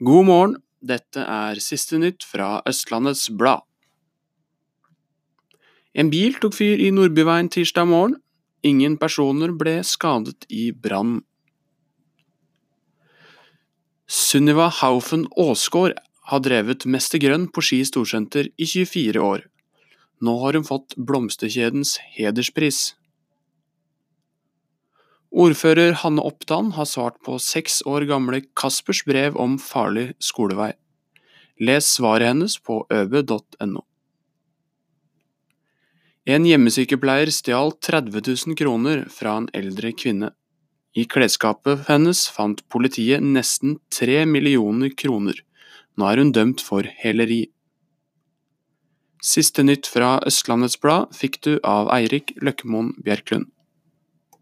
God morgen, dette er siste nytt fra Østlandets Blad. En bil tok fyr i Nordbyveien tirsdag morgen. Ingen personer ble skadet i brannen. Sunniva Haufen Aasgaard har drevet Mester Grønn på Ski Storsenter i 24 år. Nå har hun fått Blomsterkjedens hederspris. Ordfører Hanne Oppdan har svart på seks år gamle Kaspers brev om farlig skolevei. Les svaret hennes på øbe.no. En hjemmesykepleier stjal 30 000 kroner fra en eldre kvinne. I klesskapet hennes fant politiet nesten tre millioner kroner. Nå er hun dømt for heleri. Siste nytt fra Østlandets Blad fikk du av Eirik Løkkemoen Bjerklund.